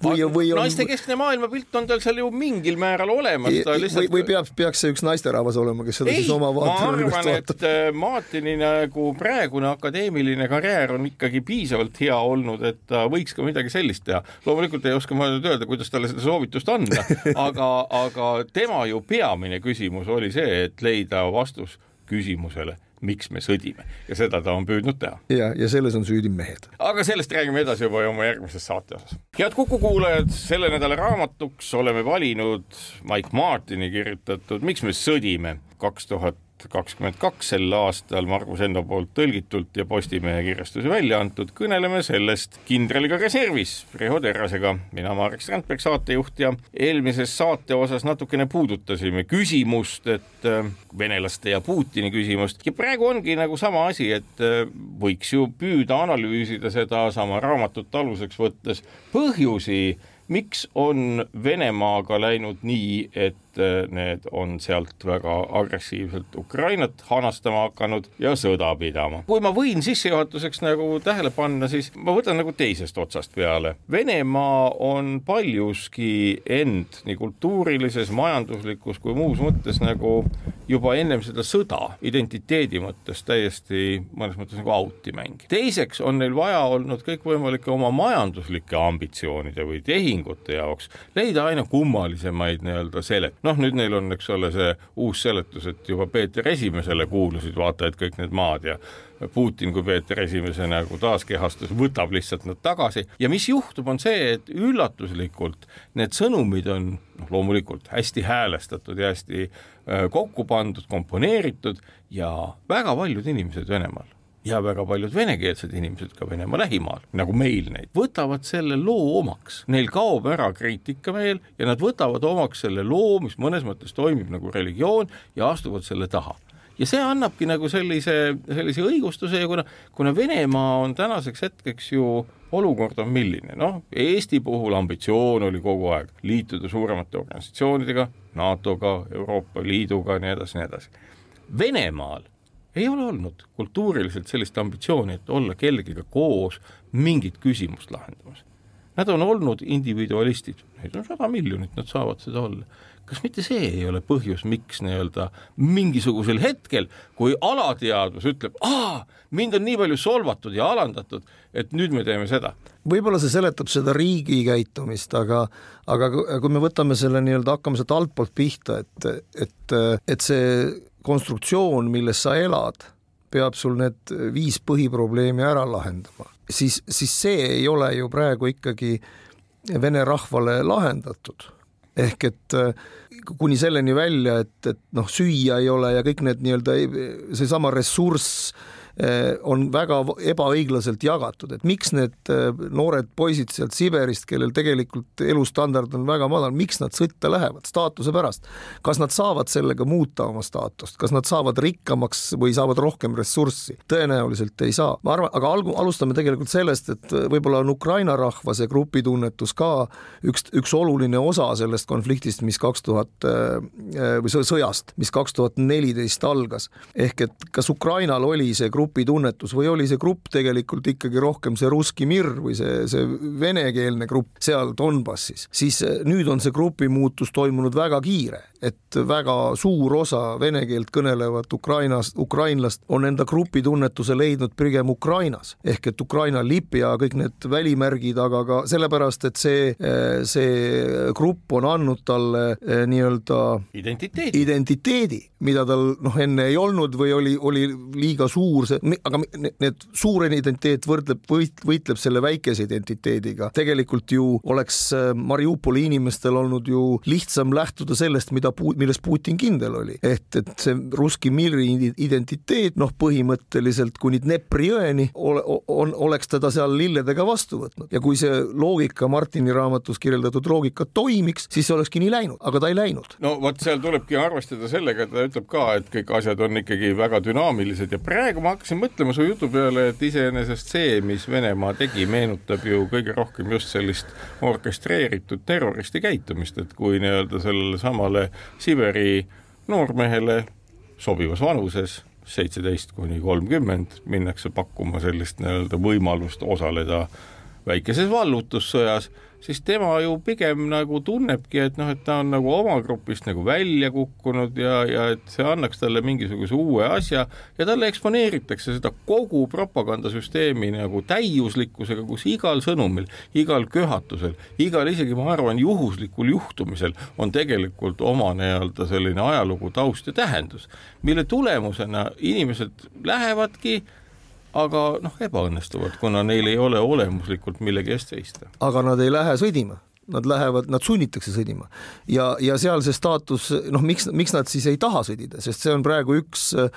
või, või on... naistekeskne maailmapilt on tal seal ju mingil määral olemas. Lihtsalt... või, või peab, peaks see üks naisterahvas olema, kes seda ei, siis oma vaatenurgast vaatab? et äh, Martini nagu praegune akadeemiline karjäär on ikkagi piisavalt hea olnud, et ta võiks ka midagi sellist teha. loomulikult ei oska ma nüüd öelda, kuidas talle seda soovitust anda, [laughs] aga, aga tema ju peamine küsimus oli see, et leida vastus küsimusele, miks me sõdime ja seda ta on püüdnud teha. ja, ja selles on süüdi mehed. aga sellest räägime edasi juba oma järgmises saate osas. head Kuku kuulajad, selle nädala raamatuks oleme valinud Mike Martini kirjutatud Miks me sõdime kaks tuhat kakskümmend kaks sel aastal Margus Enno poolt tõlgitult ja Postimehe kirjastuse välja antud, kõneleme sellest kindraliga reservis Riho Terrasega, mina Marek Strandberg, saatejuht ja eelmises saate osas natukene puudutasime küsimust, et äh, venelaste ja Putini küsimust. Ja praegu ongi nagu sama asi, et äh, võiks ju püüda analüüsida sedasama raamatut aluseks võttes põhjusi, miks on Venemaaga läinud nii, et äh, need on sealt väga agressiivselt Ukrainat hanastama hakanud ja sõda pidama. kui ma võin sissejuhatuseks nagu tähele panna, siis ma võtan nagu teisest otsast peale. Venemaa on paljuski end nii kultuurilises, majanduslikus kui muus mõttes nagu juba ennem seda sõda identiteedi mõttes täiesti mõnes mõttes nagu out'i mängib. teiseks on neil vaja olnud kõikvõimalike oma majanduslike ambitsioonide või tehingute jaoks leida aina kummalisemaid nii-öelda selet-, noh, nüüd neil on, eks ole, see uus seletus, et juba Peeter Esimesele kuulusid vaata et kõik need maad ja Putin kui Peeter Esimese nagu taaskehastus võtab lihtsalt nad tagasi. Ja mis juhtub, on see, et üllatuslikult need sõnumid on noh, loomulikult hästi häälestatud ja hästi äh, kokku pandud, komponeeritud ja väga paljud inimesed Venemaal ja väga paljud venekeelsed inimesed ka Venemaa lähimaal, nagu meil neid, võtavad selle loo omaks. Neil kaob ära kriitikameel ja nad võtavad omaks selle loo, mis mõnes mõttes toimib nagu religioon ja astuvad selle taha ja see annabki nagu sellise, sellise õigustuse ja kuna, kuna Venemaa on tänaseks hetkeks ju olukord on milline, noh, Eesti puhul ambitsioon oli kogu aeg liituda suuremate organisatsioonidega, NATO-ga, Euroopa Liiduga, nii edasi, nii edasi. Venemaal ei ole olnud kultuuriliselt sellist ambitsiooni, et olla kellegiga koos mingit küsimust lahendamas. Nad on olnud individualistid, neid on sada miljonit, nad saavad seda olla. kas mitte see ei ole põhjus, miks nii-öelda mingisugusel hetkel, kui alateadvus ütleb, aa, mind on nii palju solvatud ja alandatud, et nüüd me teeme seda võib-olla see seletab seda riigi käitumist, aga, aga kui me võtame selle nii-öelda, hakkame sealt altpoolt pihta, et, et, et see konstruktsioon, milles sa elad, peab sul need viis põhiprobleemi ära lahendama, siis, siis see ei ole ju praegu ikkagi vene rahvale lahendatud. ehk et kuni selleni välja, et, et noh, süüa ei ole ja kõik need nii-öelda seesama ressurss Eh, on väga ebaõiglaselt jagatud, et miks need eh, noored poisid sealt Siberist, kellel tegelikult elustandard on väga madal, miks nad sõtta lähevad, staatuse pärast. kas nad saavad sellega muuta oma staatust, kas nad saavad rikkamaks või saavad rohkem ressurssi? tõenäoliselt ei saa. ma arvan, aga algu-, alustame tegelikult sellest, et võib-olla on Ukraina rahva see grupitunnetus ka üks, üks oluline osa sellest konfliktist, mis kaks tuhat või sõjast, mis kaks tuhat neliteist algas. ehk et kas Ukrainal oli see grupp grupitunnetus või oli see grupp tegelikult ikkagi rohkem see Russki Mir või see, see venekeelne grupp seal Donbassis, siis eh, nüüd on see grupi muutus toimunud väga kiire, et väga suur osa vene keelt kõnelevat Ukrainast, ukrainlast on enda grupitunnetuse leidnud pigem Ukrainas. Ehk et Ukraina lipp ja kõik need välimärgid, aga ka sellepärast, et see, eh, see grupp on andnud talle eh, nii-öelda identiteedi, identiteedi, mida tal noh, enne ei olnud või oli, oli liiga suur see aga need suur identiteet võrdleb, võit, võitleb selle väikese identiteediga. tegelikult ju oleks äh, Mariupoli inimestel olnud ju lihtsam lähtuda sellest, mida, milles Putin kindel oli. et, et see Russki Miri identiteet, noh, põhimõtteliselt kuni Dnepri jõeni ole, on, oleks teda seal lilledega vastu võtnud ja kui see loogika Martini raamatus kirjeldatud loogika toimiks, siis see olekski nii läinud, aga ta ei läinud. no vot, seal tulebki arvestada sellega, ta ütleb ka, et kõik asjad on ikkagi väga dünaamilised ja praegu ma hakkasin hakkasin mõtlema su jutu peale, et iseenesest see, mis Venemaa tegi, meenutab ju kõige rohkem just sellist orkestreeritud terroristi käitumist, et kui nii-öelda sellele samale Siberi noormehele sobivas vanuses seitseteist kuni kolmkümmend minnakse pakkuma sellist nii-öelda võimalust osaleda väikeses vallutussõjas siis tema ju pigem nagu tunnebki, et noh, et ta on nagu oma grupist nagu välja kukkunud ja, ja et see annaks talle mingisuguse uue asja ja talle eksponeeritakse seda kogu propagandasüsteemi nagu täiuslikkusega, kus igal sõnumil, igal köhatusel, igal isegi ma arvan, juhuslikul juhtumisel on tegelikult oma nii-öelda selline ajalugu, taust ja tähendus, mille tulemusena inimesed lähevadki aga noh, ebaõnnestuvad, kuna neil ei ole olemuslikult millegi eest seista. aga nad ei lähe sõdima. Nad lähevad, nad sunnitakse sõdima. Ja, ja seal see staatus, noh, miks, miks nad siis ei taha sõdida, sest see on praegu üks äh,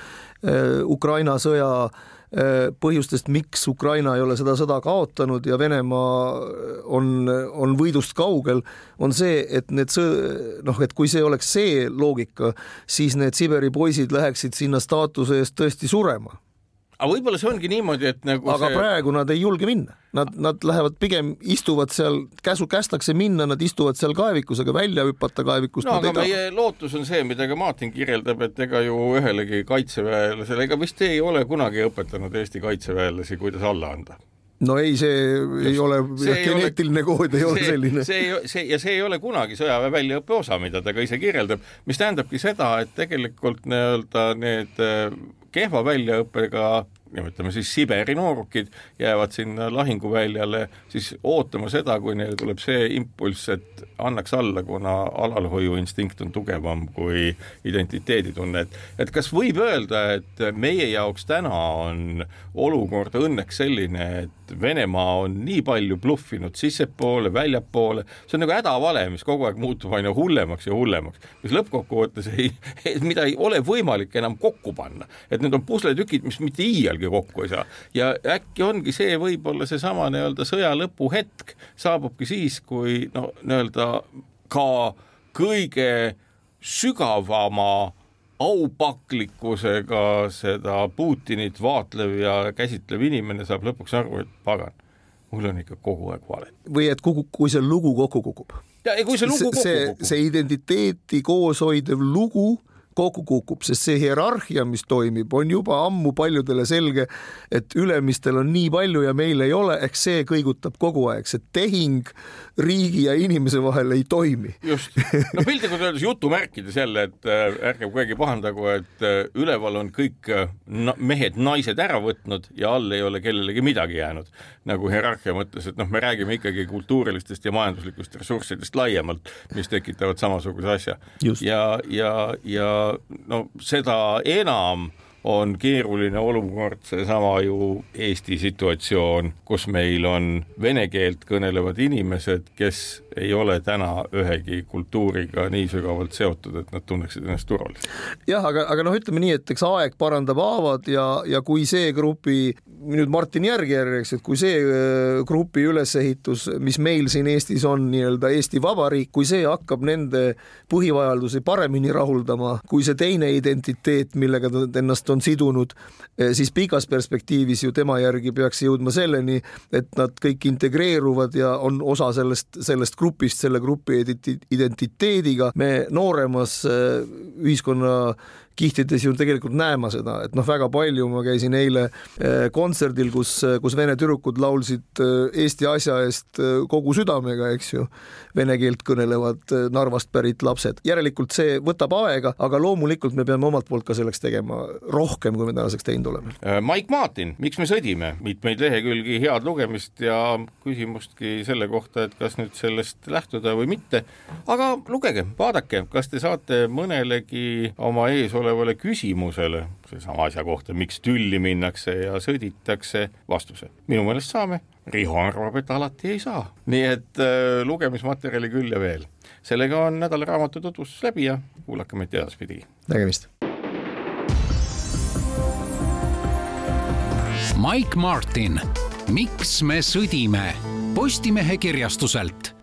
Ukraina sõja äh, põhjustest, miks Ukraina ei ole seda sõda kaotanud ja Venemaa on, on võidust kaugel, on see, et need sõ-, noh, et kui see oleks see loogika, siis need Siberi poisid läheksid sinna staatuse eest tõesti surema aga võib-olla see ongi niimoodi, et nagu aga see... praegu nad ei julge minna, nad, nad lähevad pigem istuvad seal, käsu kästakse minna, nad istuvad seal kaevikus, aga välja hüpata kaevikust no aga meie lootus on see, mida ka Martin kirjeldab, et ega ju ühelegi kaitseväelasele, ega vist ei ole kunagi õpetanud Eesti kaitseväelasi, kuidas alla anda. No ei, see Just, ei ole, geneetiline kood ei ole see, selline. see, see ja see ei ole kunagi sõjaväe väljaõppe osa, mida ta ka ise kirjeldab, mis tähendabki seda, et tegelikult nii-öelda need kehva väljaõppega nimetame siis Siberi noorukid, jäävad sinna lahinguväljale siis ootama seda, kui neile tuleb see impulss, et annaks alla, kuna alalhoiuinstinkt on tugevam kui identiteeditunne, et et kas võib öelda, et meie jaoks täna on olukord õnneks selline, et Venemaa on nii palju bluffinud sissepoole, väljapoole, see on nagu hädavale, mis kogu aeg muutub aina hullemaks ja hullemaks, mis lõppkokkuvõttes ei, mida ei ole võimalik enam kokku panna, et need on pusletükid, mis mitte iialgi kokku ei saa ja äkki ongi see võib-olla seesama nii-öelda sõja lõpu hetk saabubki siis, kui no nii-öelda ka kõige sügavama aupaklikkusega seda Putinit vaatlev ja käsitlev inimene saab lõpuks aru, et pagan, mul on ikka kogu aeg vale. või et kuhu, kui see lugu kokku kukub. ja, ja kui see lugu kokku see, kukub. see identiteeti kooshoidev lugu kokku kukub, sest see hierarhia, mis toimib, on juba ammu paljudele selge, et ülemistel on nii palju ja meil ei ole, ehk see kõigutab kogu aeg, see tehing riigi ja inimese vahel ei toimi. just, no piltlikult öeldes jutumärkides jälle, et äh, ärge keegi pahandagu, et äh, üleval on kõik äh, na mehed-naised ära võtnud ja all ei ole kellelegi midagi jäänud. nagu hierarhia mõttes, et noh, me räägime ikkagi kultuurilistest ja majanduslikust ressurssidest laiemalt, mis tekitavad samasuguse asja. ja, ja, ja no seda enam on keeruline olukord seesama ju Eesti situatsioon, kus meil on vene keelt kõnelevad inimesed, kes ei ole täna ühegi kultuuriga nii sügavalt seotud, et nad tunneksid ennast turvaliselt. jah, aga, aga noh, ütleme nii, et eks aeg parandab haavad ja, ja kui see grupi nüüd Martini järgi järgi, eks, et kui see äh, grupi ülesehitus, mis meil siin Eestis on nii-öelda Eesti Vabariik, kui see hakkab nende põhivajadusi paremini rahuldama kui see teine identiteet, millega ta ennast on sidunud, eh, siis pikas perspektiivis ju tema järgi peaks jõudma selleni, et nad kõik integreeruvad ja on osa sellest, sellest grupist, selle grupi identiteediga. me nooremas eh, ühiskonna kihtides ju tegelikult näema seda, et noh, väga palju, ma käisin eile eh, kontserdil, kus, kus vene tüdrukud laulsid eh, Eesti asja eest eh, kogu südamega, eks ju, vene keelt kõnelevad Narvast pärit lapsed. järelikult see võtab aega, aga loomulikult me peame omalt poolt ka selleks tegema rohkem, kui me tänaseks teinud oleme. Mike Martin, miks me sõdime, mitmeid lehekülgi head lugemist ja küsimustki selle kohta, et kas nüüd sellest lähtuda või mitte, aga lugege, vaadake, kas te saate mõnelegi oma ees olevale olevale küsimusele seesama asja kohta, miks tülli minnakse ja sõditakse, vastuse. minu meelest saame, Riho arvab, et alati ei saa. nii et äh, lugemismaterjali küll ja veel. sellega on nädala raamatu tutvustus läbi ja kuulake meid edaspidi. nägemist. Mike Martin, miks me sõdime Postimehe kirjastuselt